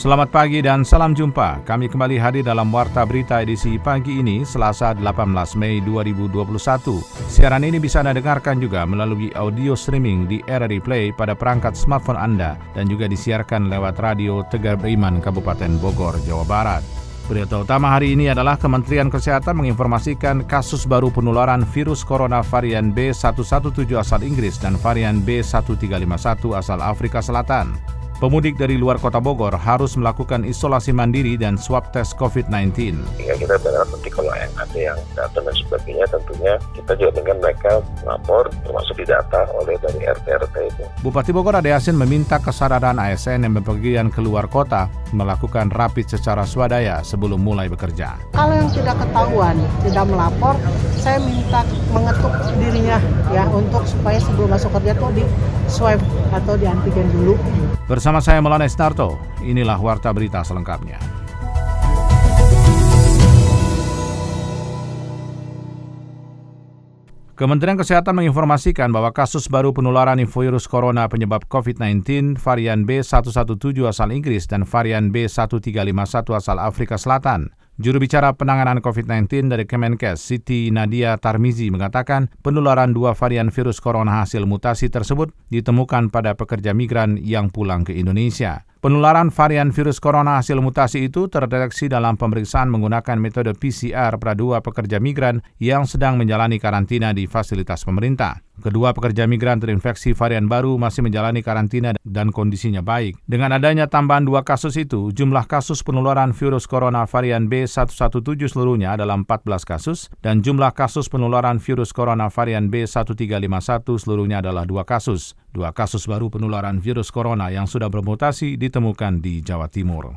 Selamat pagi dan salam jumpa. Kami kembali hadir dalam Warta Berita edisi pagi ini, Selasa 18 Mei 2021. Siaran ini bisa Anda dengarkan juga melalui audio streaming di RRI Play pada perangkat smartphone Anda dan juga disiarkan lewat radio Tegar Beriman, Kabupaten Bogor, Jawa Barat. Berita utama hari ini adalah Kementerian Kesehatan menginformasikan kasus baru penularan virus corona varian B117 asal Inggris dan varian B1351 asal Afrika Selatan. Pemudik dari luar kota Bogor harus melakukan isolasi mandiri dan swab tes COVID-19. Sehingga kita berharap nanti kalau yang ada yang datang dan sebagainya tentunya kita juga dengan mereka lapor termasuk didata oleh dari RT-RT itu. Bupati Bogor Ade Yasin meminta kesadaran ASN yang bepergian keluar kota melakukan rapid secara swadaya sebelum mulai bekerja. Kalau yang sudah ketahuan tidak melapor, saya minta mengetuk dirinya ya untuk supaya sebelum masuk kerja tuh di swab atau di antigen dulu. Bersama saya Melana Snarto, inilah Warta Berita selengkapnya. Kementerian Kesehatan menginformasikan bahwa kasus baru penularan virus corona penyebab COVID-19 varian B117 asal Inggris dan varian B1351 asal Afrika Selatan. Juru bicara penanganan COVID-19 dari Kemenkes, Siti Nadia Tarmizi mengatakan penularan dua varian virus corona hasil mutasi tersebut ditemukan pada pekerja migran yang pulang ke Indonesia. Penularan varian virus corona hasil mutasi itu terdeteksi dalam pemeriksaan menggunakan metode PCR pada dua pekerja migran yang sedang menjalani karantina di fasilitas pemerintah. Kedua pekerja migran terinfeksi varian baru masih menjalani karantina dan kondisinya baik. Dengan adanya tambahan dua kasus itu, jumlah kasus penularan virus corona varian B117 seluruhnya adalah 14 kasus dan jumlah kasus penularan virus corona varian B1351 seluruhnya adalah dua kasus. Dua kasus baru penularan virus corona yang sudah bermutasi ditemukan di Jawa Timur.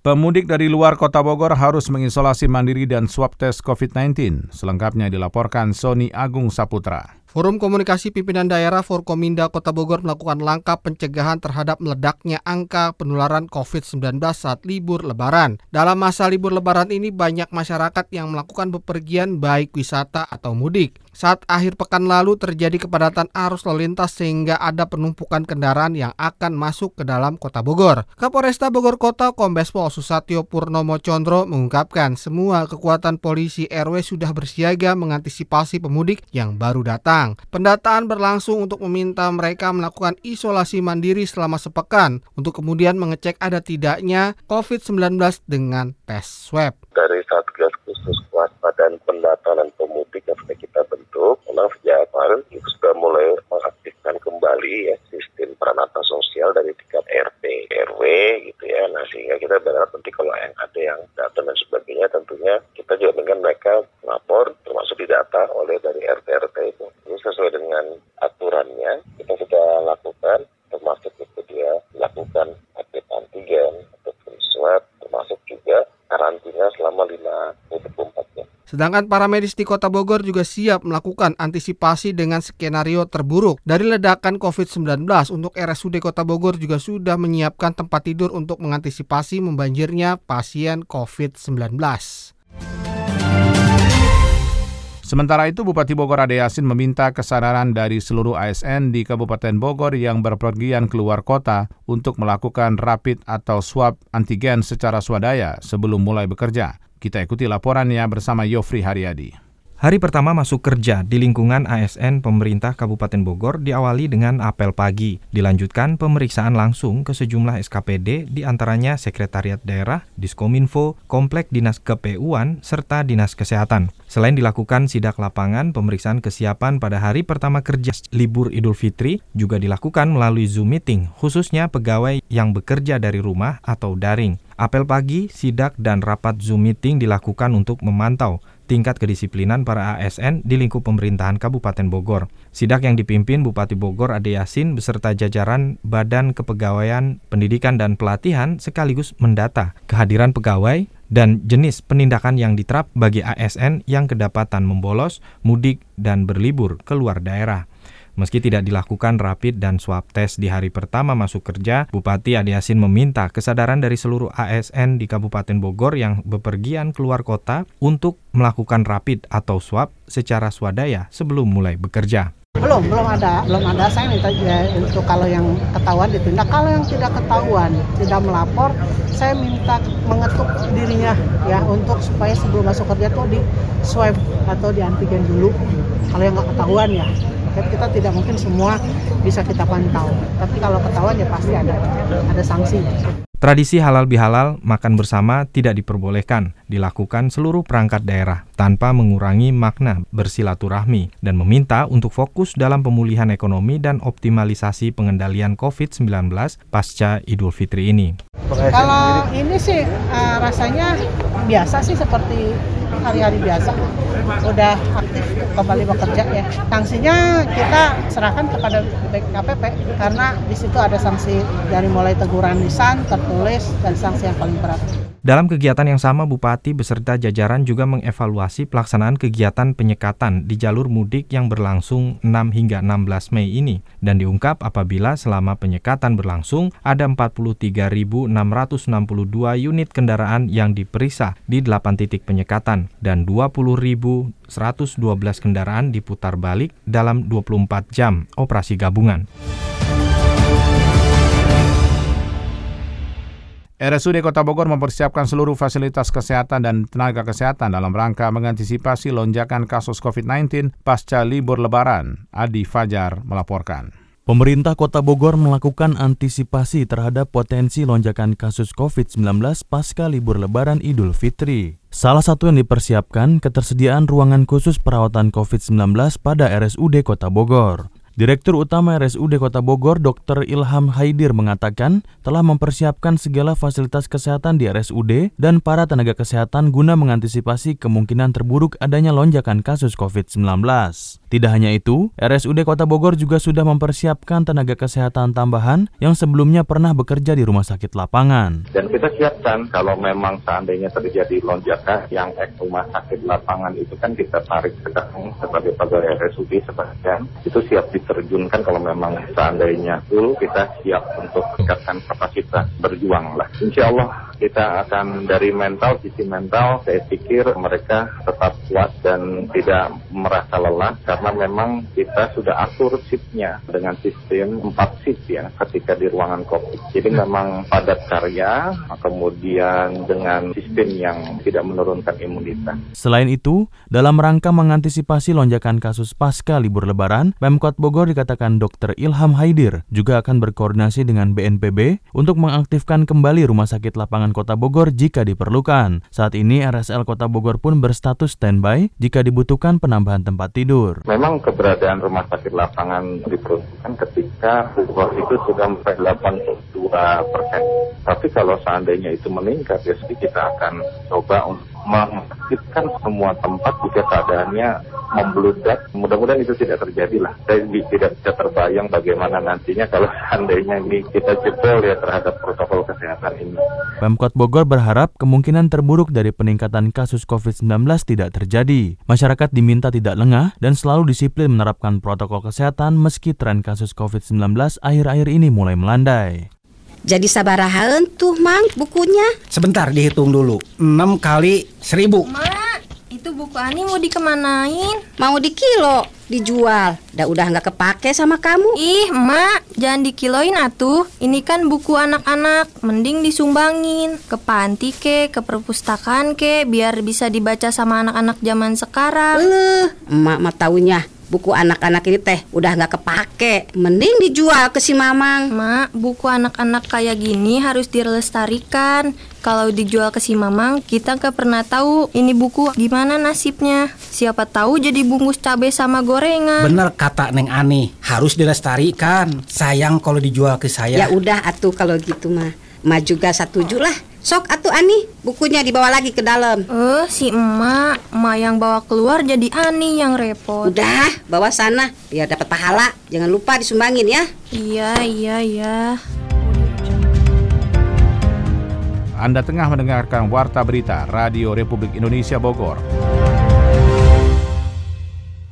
Pemudik dari luar kota Bogor harus mengisolasi mandiri dan swab tes COVID-19. Selengkapnya dilaporkan Sony Agung Saputra. Forum Komunikasi Pimpinan Daerah Forkominda Kota Bogor melakukan langkah pencegahan terhadap meledaknya angka penularan COVID-19 saat libur lebaran. Dalam masa libur lebaran ini banyak masyarakat yang melakukan bepergian baik wisata atau mudik. Saat akhir pekan lalu terjadi kepadatan arus lalu lintas sehingga ada penumpukan kendaraan yang akan masuk ke dalam Kota Bogor. Kapolresta Bogor Kota Kombes Pol Susatyo Purnomo Condro mengungkapkan semua kekuatan polisi RW sudah bersiaga mengantisipasi pemudik yang baru datang. Pendataan berlangsung untuk meminta mereka melakukan isolasi mandiri selama sepekan untuk kemudian mengecek ada tidaknya COVID-19 dengan tes swab. Dari Satgas Khusus Kewaspadaan Pendataan dan Pemudik yang sudah kita bentuk, memang sejak kemarin itu sudah mulai mengaktifkan kembali ya sistem peranata sosial dari tingkat RT, RW gitu ya. Nah sehingga kita berharap nanti kalau yang ada yang datang dan sebagainya tentunya kita juga dengan mereka lapor termasuk didata oleh dari RT-RT itu. Ini sesuai dengan aturannya kita sudah lakukan termasuk itu dia lakukan rapid antigen ataupun swab termasuk juga karantina selama 5 24 jam. Sedangkan para medis di Kota Bogor juga siap melakukan antisipasi dengan skenario terburuk. Dari ledakan COVID-19 untuk RSUD Kota Bogor juga sudah menyiapkan tempat tidur untuk mengantisipasi membanjirnya pasien COVID-19. Sementara itu, Bupati Bogor Ade Yasin meminta kesadaran dari seluruh ASN di Kabupaten Bogor yang berpergian keluar kota untuk melakukan rapid atau swab antigen secara swadaya sebelum mulai bekerja. Kita ikuti laporannya bersama Yofri Haryadi. Hari pertama masuk kerja di lingkungan ASN pemerintah Kabupaten Bogor diawali dengan apel pagi. Dilanjutkan pemeriksaan langsung ke sejumlah SKPD di antaranya Sekretariat Daerah, Diskominfo, Komplek Dinas KPUan, serta Dinas Kesehatan. Selain dilakukan sidak lapangan, pemeriksaan kesiapan pada hari pertama kerja libur Idul Fitri juga dilakukan melalui Zoom meeting, khususnya pegawai yang bekerja dari rumah atau daring. Apel pagi, sidak, dan rapat Zoom meeting dilakukan untuk memantau tingkat kedisiplinan para ASN di lingkup pemerintahan Kabupaten Bogor. Sidak yang dipimpin Bupati Bogor Ade Yasin beserta jajaran Badan Kepegawaian Pendidikan dan Pelatihan sekaligus mendata kehadiran pegawai dan jenis penindakan yang diterap bagi ASN yang kedapatan membolos, mudik, dan berlibur ke luar daerah. Meski tidak dilakukan rapid dan swab test di hari pertama masuk kerja, Bupati Adi Yasin meminta kesadaran dari seluruh ASN di Kabupaten Bogor yang bepergian keluar kota untuk melakukan rapid atau swab secara swadaya sebelum mulai bekerja. Belum, belum ada, belum ada. Saya minta ya, untuk kalau yang ketahuan ditindak. Kalau yang tidak ketahuan, tidak melapor, saya minta mengetuk dirinya ya untuk supaya sebelum masuk kerja tuh di swab atau di antigen dulu. Kalau yang nggak ketahuan ya, kan kita tidak mungkin semua bisa kita pantau. Tapi kalau ketahuan ya pasti ada ada sanksi. Tradisi halal bihalal makan bersama tidak diperbolehkan dilakukan seluruh perangkat daerah tanpa mengurangi makna bersilaturahmi dan meminta untuk fokus dalam pemulihan ekonomi dan optimalisasi pengendalian COVID-19 pasca Idul Fitri ini. Kalau ini sih uh, rasanya biasa sih seperti hari-hari biasa udah aktif kembali bekerja ya. Sanksinya kita serahkan kepada BKPP karena di situ ada sanksi dari mulai teguran lisan, tertulis dan sanksi yang paling berat. Dalam kegiatan yang sama, Bupati beserta jajaran juga mengevaluasi pelaksanaan kegiatan penyekatan di jalur mudik yang berlangsung 6 hingga 16 Mei ini dan diungkap apabila selama penyekatan berlangsung ada 43.662 unit kendaraan yang diperiksa di 8 titik penyekatan dan 20.112 kendaraan diputar balik dalam 24 jam operasi gabungan. RSUD Kota Bogor mempersiapkan seluruh fasilitas kesehatan dan tenaga kesehatan dalam rangka mengantisipasi lonjakan kasus COVID-19 pasca libur lebaran. Adi Fajar melaporkan. Pemerintah Kota Bogor melakukan antisipasi terhadap potensi lonjakan kasus COVID-19 pasca libur lebaran Idul Fitri. Salah satu yang dipersiapkan ketersediaan ruangan khusus perawatan COVID-19 pada RSUD Kota Bogor. Direktur Utama RSUD Kota Bogor, Dr. Ilham Haidir mengatakan telah mempersiapkan segala fasilitas kesehatan di RSUD dan para tenaga kesehatan guna mengantisipasi kemungkinan terburuk adanya lonjakan kasus COVID-19. Tidak hanya itu, RSUD Kota Bogor juga sudah mempersiapkan tenaga kesehatan tambahan yang sebelumnya pernah bekerja di rumah sakit lapangan. Dan kita siapkan kalau memang seandainya terjadi lonjakan yang eks rumah sakit lapangan itu kan kita tarik sekarang sebagai pegawai RSUD sebagian itu siap di diterjunkan kalau memang seandainya full kita siap untuk meningkatkan kapasitas berjuang lah. Insya Allah kita akan dari mental, sisi mental saya pikir mereka tetap kuat dan tidak merasa lelah karena memang kita sudah atur shiftnya dengan sistem 4 shift ya ketika di ruangan COVID. Jadi memang padat karya kemudian dengan sistem yang tidak menurunkan imunitas. Selain itu, dalam rangka mengantisipasi lonjakan kasus pasca libur lebaran, Pemkot Bogor Bogor dikatakan Dr. Ilham Haidir juga akan berkoordinasi dengan BNPB untuk mengaktifkan kembali rumah sakit lapangan Kota Bogor jika diperlukan. Saat ini RSL Kota Bogor pun berstatus standby jika dibutuhkan penambahan tempat tidur. Memang keberadaan rumah sakit lapangan diperlukan ketika Bogor itu sudah sampai 82 persen. Tapi kalau seandainya itu meningkat, ya kita akan coba untuk mengaktifkan semua tempat jika keadaannya membludak. Mudah-mudahan itu tidak terjadi lah. Saya tidak bisa terbayang bagaimana nantinya kalau seandainya ini kita jebol ya terhadap protokol kesehatan ini. Pemkot Bogor berharap kemungkinan terburuk dari peningkatan kasus COVID-19 tidak terjadi. Masyarakat diminta tidak lengah dan selalu disiplin menerapkan protokol kesehatan meski tren kasus COVID-19 akhir-akhir ini mulai melandai. Jadi sabaraha tuh mang bukunya? Sebentar dihitung dulu. 6 kali 1000. Mak, itu buku Ani mau dikemanain? Mau di kilo, dijual. Dah udah nggak kepake sama kamu. Ih, Mak, jangan dikiloin atuh. Ini kan buku anak-anak, mending disumbangin ke panti ke, ke perpustakaan ke, biar bisa dibaca sama anak-anak zaman sekarang. Eh, emak mah taunya buku anak-anak ini teh udah nggak kepake. Mending dijual ke si mamang. Mak buku anak-anak kayak gini harus dilestarikan. Kalau dijual ke si mamang kita nggak pernah tahu ini buku gimana nasibnya. Siapa tahu jadi bungkus cabai sama gorengan. Bener kata neng ani harus dilestarikan. Sayang kalau dijual ke saya. Ya udah atuh kalau gitu mah Ma juga setuju lah Sok atuh Ani, bukunya dibawa lagi ke dalam. Eh, uh, si emak, emak yang bawa keluar jadi Ani yang repot. Udah, bawa sana biar dapat pahala. Jangan lupa disumbangin ya. Iya, iya, iya. Anda tengah mendengarkan Warta Berita Radio Republik Indonesia Bogor.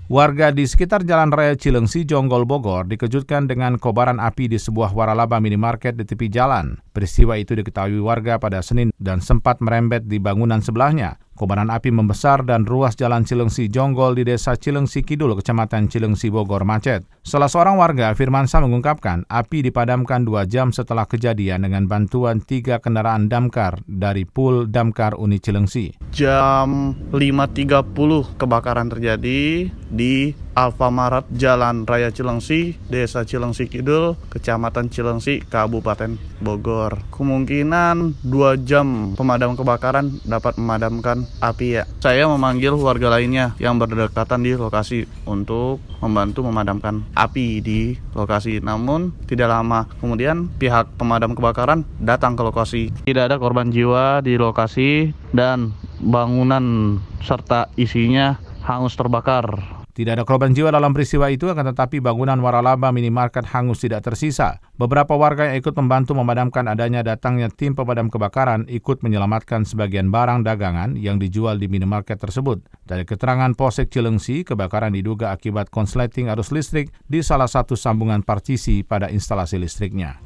Warga di sekitar Jalan Raya Cilengsi, Jonggol, Bogor dikejutkan dengan kobaran api di sebuah waralaba minimarket di tepi jalan. Peristiwa itu diketahui warga pada Senin dan sempat merembet di bangunan sebelahnya. Kobaran api membesar dan ruas jalan Cilengsi Jonggol di desa Cilengsi Kidul, kecamatan Cilengsi Bogor macet. Salah seorang warga, Firmansa mengungkapkan, api dipadamkan dua jam setelah kejadian dengan bantuan tiga kendaraan damkar dari Pool Damkar Uni Cilengsi. Jam 5.30 kebakaran terjadi di Alfamaret Jalan Raya Cilengsi, Desa Cilengsi Kidul, Kecamatan Cilengsi, Kabupaten Bogor. Kemungkinan dua jam pemadam kebakaran dapat memadamkan api ya. Saya memanggil warga lainnya yang berdekatan di lokasi untuk membantu memadamkan api di lokasi. Namun tidak lama kemudian pihak pemadam kebakaran datang ke lokasi. Tidak ada korban jiwa di lokasi dan bangunan serta isinya hangus terbakar. Tidak ada korban jiwa dalam peristiwa itu, akan tetapi bangunan waralaba minimarket hangus tidak tersisa. Beberapa warga yang ikut membantu memadamkan adanya datangnya tim pemadam kebakaran ikut menyelamatkan sebagian barang dagangan yang dijual di minimarket tersebut. Dari keterangan Polsek Cilengsi, kebakaran diduga akibat konsleting arus listrik di salah satu sambungan partisi pada instalasi listriknya.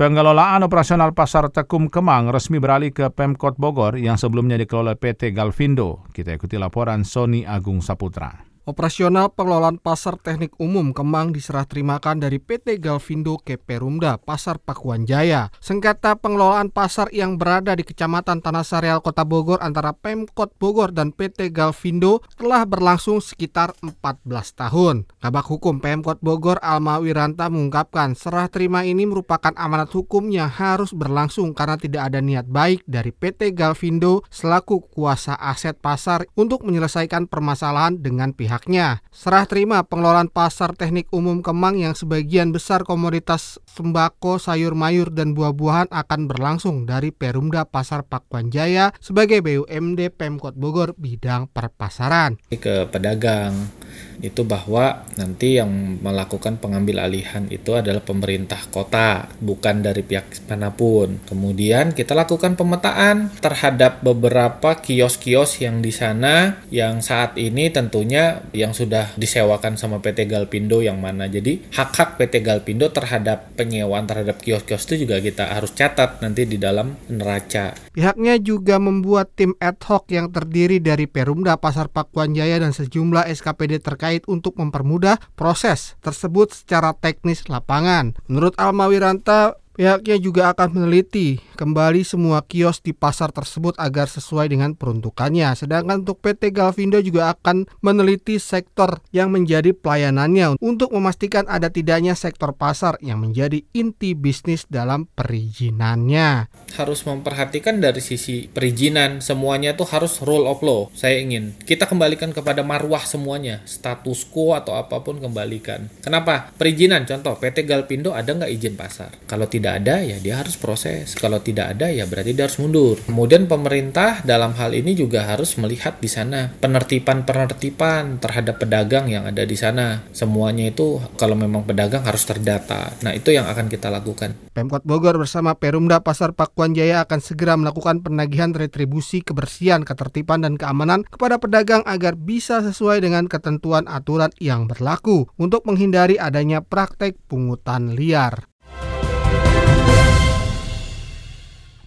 Pengelolaan operasional Pasar Tekum Kemang resmi beralih ke Pemkot Bogor yang sebelumnya dikelola PT Galvindo. Kita ikuti laporan Sony Agung Saputra. Operasional pengelolaan pasar teknik umum Kemang diserah terimakan dari PT Galvindo ke Perumda, Pasar Pakuan Jaya. Sengketa pengelolaan pasar yang berada di Kecamatan Tanah Sareal, Kota Bogor antara Pemkot Bogor dan PT Galvindo telah berlangsung sekitar 14 tahun. Kabak Hukum Pemkot Bogor Alma Wiranta mengungkapkan serah terima ini merupakan amanat hukum yang harus berlangsung karena tidak ada niat baik dari PT Galvindo selaku kuasa aset pasar untuk menyelesaikan permasalahan dengan pihak pihaknya. Serah terima pengelolaan pasar teknik umum Kemang yang sebagian besar komoditas sembako, sayur mayur, dan buah-buahan akan berlangsung dari Perumda Pasar Pakuan Jaya sebagai BUMD Pemkot Bogor bidang perpasaran. Ke pedagang itu bahwa nanti yang melakukan pengambil alihan itu adalah pemerintah kota, bukan dari pihak mana pun. Kemudian kita lakukan pemetaan terhadap beberapa kios-kios yang di sana yang saat ini tentunya yang sudah disewakan sama PT Galpindo yang mana. Jadi hak-hak PT Galpindo terhadap penyewaan terhadap kios-kios itu juga kita harus catat nanti di dalam neraca. Pihaknya juga membuat tim ad hoc yang terdiri dari Perumda Pasar Pakuan Jaya dan sejumlah SKPD terkait terkait untuk mempermudah proses tersebut secara teknis lapangan. Menurut Alma Wiranta, Pihaknya juga akan meneliti kembali semua kios di pasar tersebut agar sesuai dengan peruntukannya. Sedangkan untuk PT Galvindo juga akan meneliti sektor yang menjadi pelayanannya untuk memastikan ada tidaknya sektor pasar yang menjadi inti bisnis dalam perizinannya. Harus memperhatikan dari sisi perizinan semuanya tuh harus rule of law. Saya ingin kita kembalikan kepada marwah semuanya, status quo atau apa pun kembalikan. Kenapa? Perizinan contoh PT Galpindo ada nggak izin pasar? Kalau tidak tidak ada ya dia harus proses. Kalau tidak ada ya berarti dia harus mundur. Kemudian pemerintah dalam hal ini juga harus melihat di sana penertiban-penertiban terhadap pedagang yang ada di sana. Semuanya itu kalau memang pedagang harus terdata. Nah, itu yang akan kita lakukan. Pemkot Bogor bersama Perumda Pasar Pakuan Jaya akan segera melakukan penagihan retribusi kebersihan, ketertiban dan keamanan kepada pedagang agar bisa sesuai dengan ketentuan aturan yang berlaku untuk menghindari adanya praktek pungutan liar.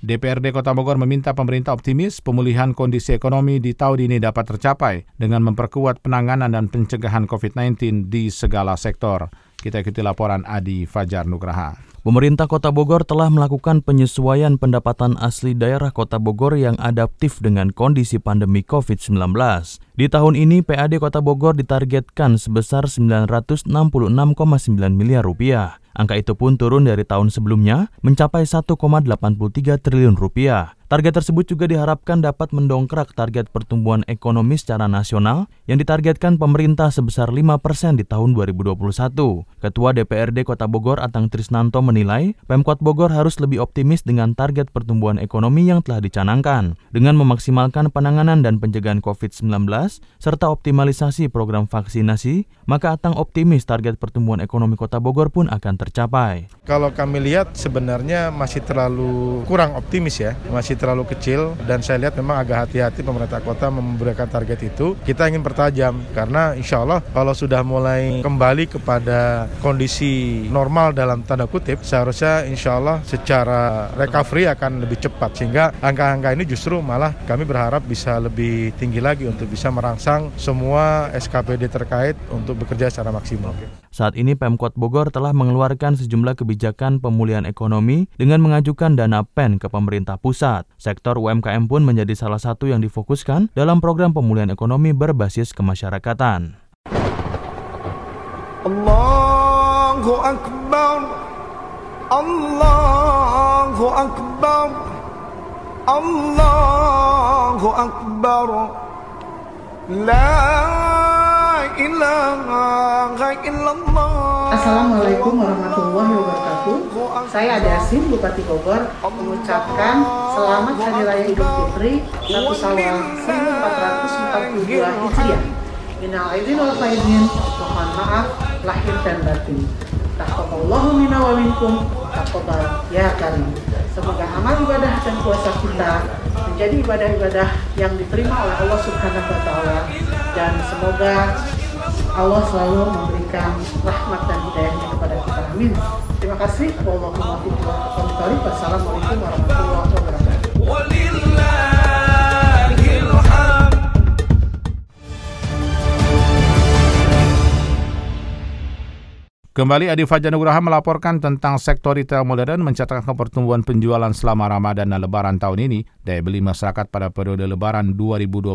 DPRD Kota Bogor meminta pemerintah optimis pemulihan kondisi ekonomi di tahun ini dapat tercapai dengan memperkuat penanganan dan pencegahan COVID-19 di segala sektor. Kita ikuti laporan Adi Fajar Nugraha. Pemerintah Kota Bogor telah melakukan penyesuaian pendapatan asli daerah Kota Bogor yang adaptif dengan kondisi pandemi COVID-19. Di tahun ini, PAD Kota Bogor ditargetkan sebesar 966,9 miliar rupiah. Angka itu pun turun dari tahun sebelumnya mencapai 1,83 triliun rupiah. Target tersebut juga diharapkan dapat mendongkrak target pertumbuhan ekonomi secara nasional yang ditargetkan pemerintah sebesar 5% di tahun 2021. Ketua DPRD Kota Bogor Atang Trisnanto menilai Pemkot Bogor harus lebih optimis dengan target pertumbuhan ekonomi yang telah dicanangkan dengan memaksimalkan penanganan dan pencegahan COVID-19 serta optimalisasi program vaksinasi, maka Atang optimis target pertumbuhan ekonomi Kota Bogor pun akan tercapai. Kalau kami lihat sebenarnya masih terlalu kurang optimis ya, masih terlalu kecil dan saya lihat memang agak hati-hati pemerintah kota memberikan target itu. Kita ingin pertajam karena insya Allah kalau sudah mulai kembali kepada kondisi normal dalam tanda kutip, seharusnya insya Allah secara recovery akan lebih cepat sehingga angka-angka ini justru malah kami berharap bisa lebih tinggi lagi untuk bisa merangsang semua SKPD terkait untuk bekerja secara maksimal. Saat ini Pemkot Bogor telah mengeluarkan sejumlah kebijakan pemulihan ekonomi dengan mengajukan dana PEN ke pemerintah pusat. Sektor UMKM pun menjadi salah satu yang difokuskan dalam program pemulihan ekonomi berbasis kemasyarakatan. Allahu Akbar Allahu Akbar Allahu Akbar La Assalamualaikum warahmatullahi wabarakatuh. Saya Adasin, Bupati Bogor Mengucapkan Selamat Hari Raya Idul Fitri 1 Sawal 1442 Hijriah. Minal aidin wal faidin Mohon maaf lahir dan batin. Taqabbalallahu minna wa minkum taqabbal ya karim. Semoga amal ibadah dan puasa kita menjadi ibadah-ibadah yang diterima oleh Allah Subhanahu wa taala dan semoga Allah selalu memberikan rahmat dan hidayahnya kepada kita. Amin. Terima kasih. Wassalamualaikum warahmatullahi wabarakatuh. Kembali Adi Fajar Nugraha melaporkan tentang sektor retail modern mencatatkan pertumbuhan penjualan selama Ramadan dan Lebaran tahun ini. Daya beli masyarakat pada periode Lebaran 2021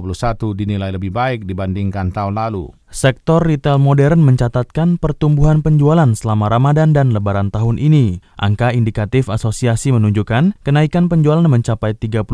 dinilai lebih baik dibandingkan tahun lalu. Sektor retail modern mencatatkan pertumbuhan penjualan selama Ramadan dan Lebaran tahun ini. Angka indikatif asosiasi menunjukkan kenaikan penjualan mencapai 30%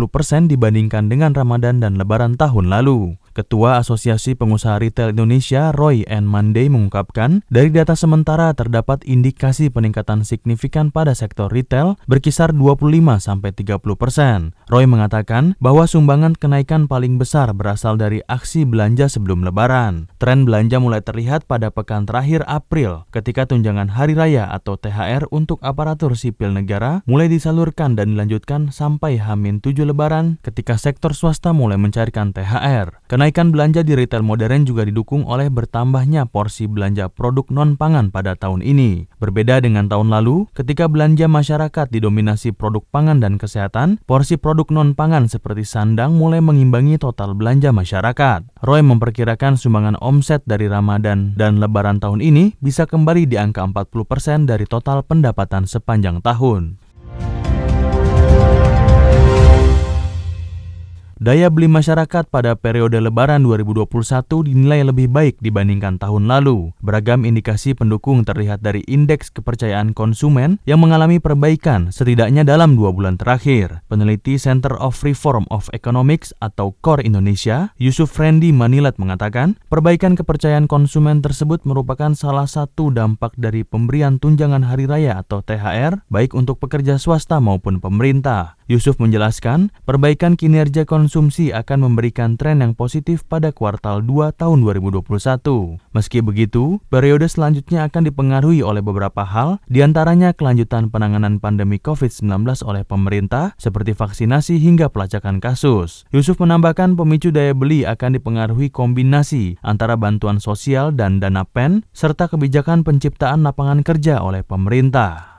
dibandingkan dengan Ramadan dan Lebaran tahun lalu. Ketua Asosiasi Pengusaha Retail Indonesia Roy N. Monday mengungkapkan, dari data sementara terdapat indikasi peningkatan signifikan pada sektor retail berkisar 25-30 persen. Roy mengatakan bahwa sumbangan kenaikan paling besar berasal dari aksi belanja sebelum lebaran. Tren belanja mulai terlihat pada pekan terakhir April ketika tunjangan hari raya atau THR untuk aparatur sipil negara mulai disalurkan dan dilanjutkan sampai Hamin 7 lebaran ketika sektor swasta mulai mencairkan THR. Kenaikan belanja di retail modern juga didukung oleh bertambahnya porsi belanja produk non-pangan pada tahun ini. Berbeda dengan tahun lalu, ketika belanja masyarakat didominasi produk pangan dan kesehatan, porsi produk non-pangan seperti sandang mulai mengimbangi total belanja masyarakat. Roy memperkirakan sumbangan omset dari Ramadan dan Lebaran tahun ini bisa kembali di angka 40% dari total pendapatan sepanjang tahun. Daya beli masyarakat pada periode Lebaran 2021 dinilai lebih baik dibandingkan tahun lalu. Beragam indikasi pendukung terlihat dari indeks kepercayaan konsumen yang mengalami perbaikan setidaknya dalam dua bulan terakhir. Peneliti Center of Reform of Economics atau CORE Indonesia, Yusuf Frendi Manilat mengatakan, perbaikan kepercayaan konsumen tersebut merupakan salah satu dampak dari pemberian tunjangan hari raya atau THR, baik untuk pekerja swasta maupun pemerintah. Yusuf menjelaskan, perbaikan kinerja konsumsi akan memberikan tren yang positif pada kuartal 2 tahun 2021. Meski begitu, periode selanjutnya akan dipengaruhi oleh beberapa hal, di antaranya kelanjutan penanganan pandemi COVID-19 oleh pemerintah, seperti vaksinasi hingga pelacakan kasus. Yusuf menambahkan pemicu daya beli akan dipengaruhi kombinasi antara bantuan sosial dan dana PEN, serta kebijakan penciptaan lapangan kerja oleh pemerintah.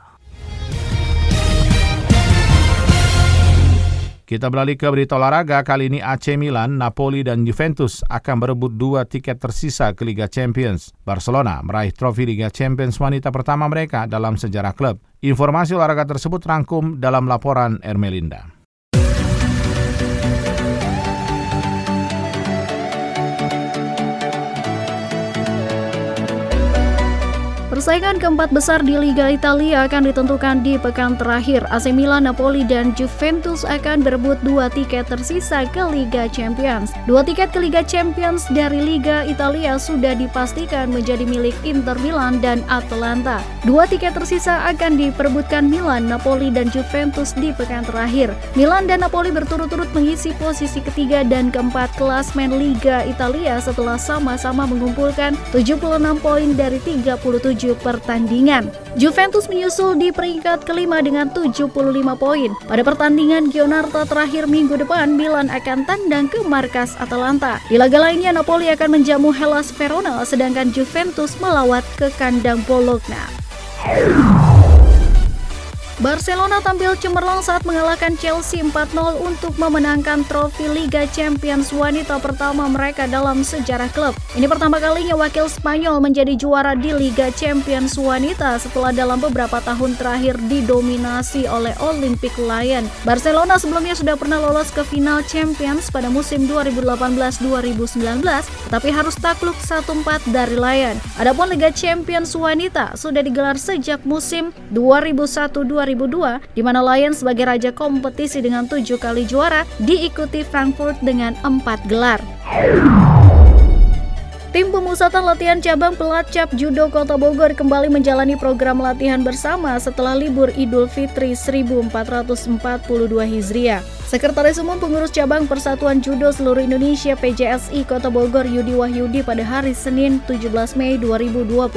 Kita beralih ke berita olahraga. Kali ini AC Milan, Napoli, dan Juventus akan berebut dua tiket tersisa ke Liga Champions. Barcelona meraih trofi Liga Champions wanita pertama mereka dalam sejarah klub. Informasi olahraga tersebut rangkum dalam laporan Ermelinda. Persaingan keempat besar di Liga Italia akan ditentukan di pekan terakhir. AC Milan, Napoli, dan Juventus akan berebut dua tiket tersisa ke Liga Champions. Dua tiket ke Liga Champions dari Liga Italia sudah dipastikan menjadi milik Inter Milan dan Atalanta. Dua tiket tersisa akan diperebutkan Milan, Napoli, dan Juventus di pekan terakhir. Milan dan Napoli berturut-turut mengisi posisi ketiga dan keempat klasmen Liga Italia setelah sama-sama mengumpulkan 76 poin dari 37 pertandingan. Juventus menyusul di peringkat kelima dengan 75 poin. Pada pertandingan Giornata terakhir minggu depan, Milan akan tandang ke markas Atalanta. Di laga lainnya, Napoli akan menjamu Hellas Verona, sedangkan Juventus melawat ke kandang Bologna. Barcelona tampil cemerlang saat mengalahkan Chelsea 4-0 untuk memenangkan trofi Liga Champions wanita pertama mereka dalam sejarah klub. Ini pertama kalinya wakil Spanyol menjadi juara di Liga Champions wanita setelah dalam beberapa tahun terakhir didominasi oleh Olympic Lyon. Barcelona sebelumnya sudah pernah lolos ke final Champions pada musim 2018-2019, tetapi harus takluk 1-4 dari Lyon. Adapun Liga Champions wanita sudah digelar sejak musim 2001 2002, di mana Lions sebagai raja kompetisi dengan tujuh kali juara diikuti Frankfurt dengan empat gelar. Tim pemusatan latihan cabang pelacap judo Kota Bogor kembali menjalani program latihan bersama setelah libur Idul Fitri 1442 Hijriah. Sekretaris Umum Pengurus Cabang Persatuan Judo Seluruh Indonesia PJSI Kota Bogor Yudi Wahyudi pada hari Senin 17 Mei 2021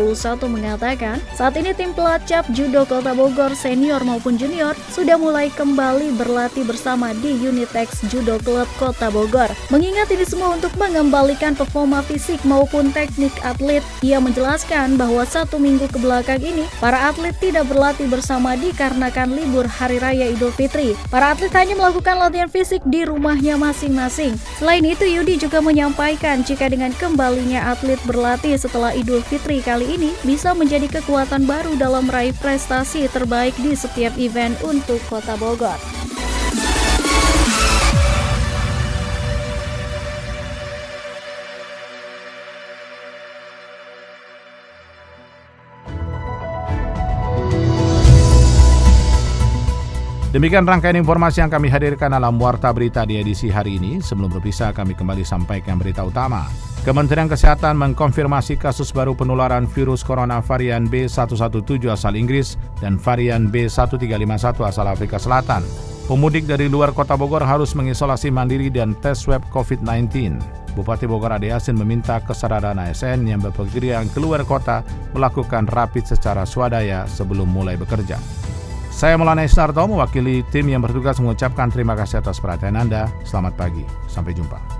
mengatakan, saat ini tim pelacap judo Kota Bogor senior maupun junior sudah mulai kembali berlatih bersama di Unitex Judo Club Kota Bogor. Mengingat ini semua untuk mengembalikan performa fisik maupun teknik atlet, ia menjelaskan bahwa satu minggu ke belakang ini, para atlet tidak berlatih bersama dikarenakan libur Hari Raya Idul Fitri. Para atlet hanya melakukan latihan fisik di rumahnya masing-masing. Selain itu, Yudi juga menyampaikan jika dengan kembalinya atlet berlatih setelah Idul Fitri kali ini bisa menjadi kekuatan baru dalam meraih prestasi terbaik di setiap event untuk Kota Bogor. Demikian rangkaian informasi yang kami hadirkan dalam Warta Berita di edisi hari ini. Sebelum berpisah, kami kembali sampaikan berita utama. Kementerian Kesehatan mengkonfirmasi kasus baru penularan virus corona varian B117 asal Inggris dan varian B1351 asal Afrika Selatan. Pemudik dari luar kota Bogor harus mengisolasi mandiri dan tes swab COVID-19. Bupati Bogor Ade Yasin meminta kesadaran ASN yang berpergian keluar kota melakukan rapid secara swadaya sebelum mulai bekerja. Saya Maulana Isnarto mewakili tim yang bertugas mengucapkan terima kasih atas perhatian Anda. Selamat pagi, sampai jumpa.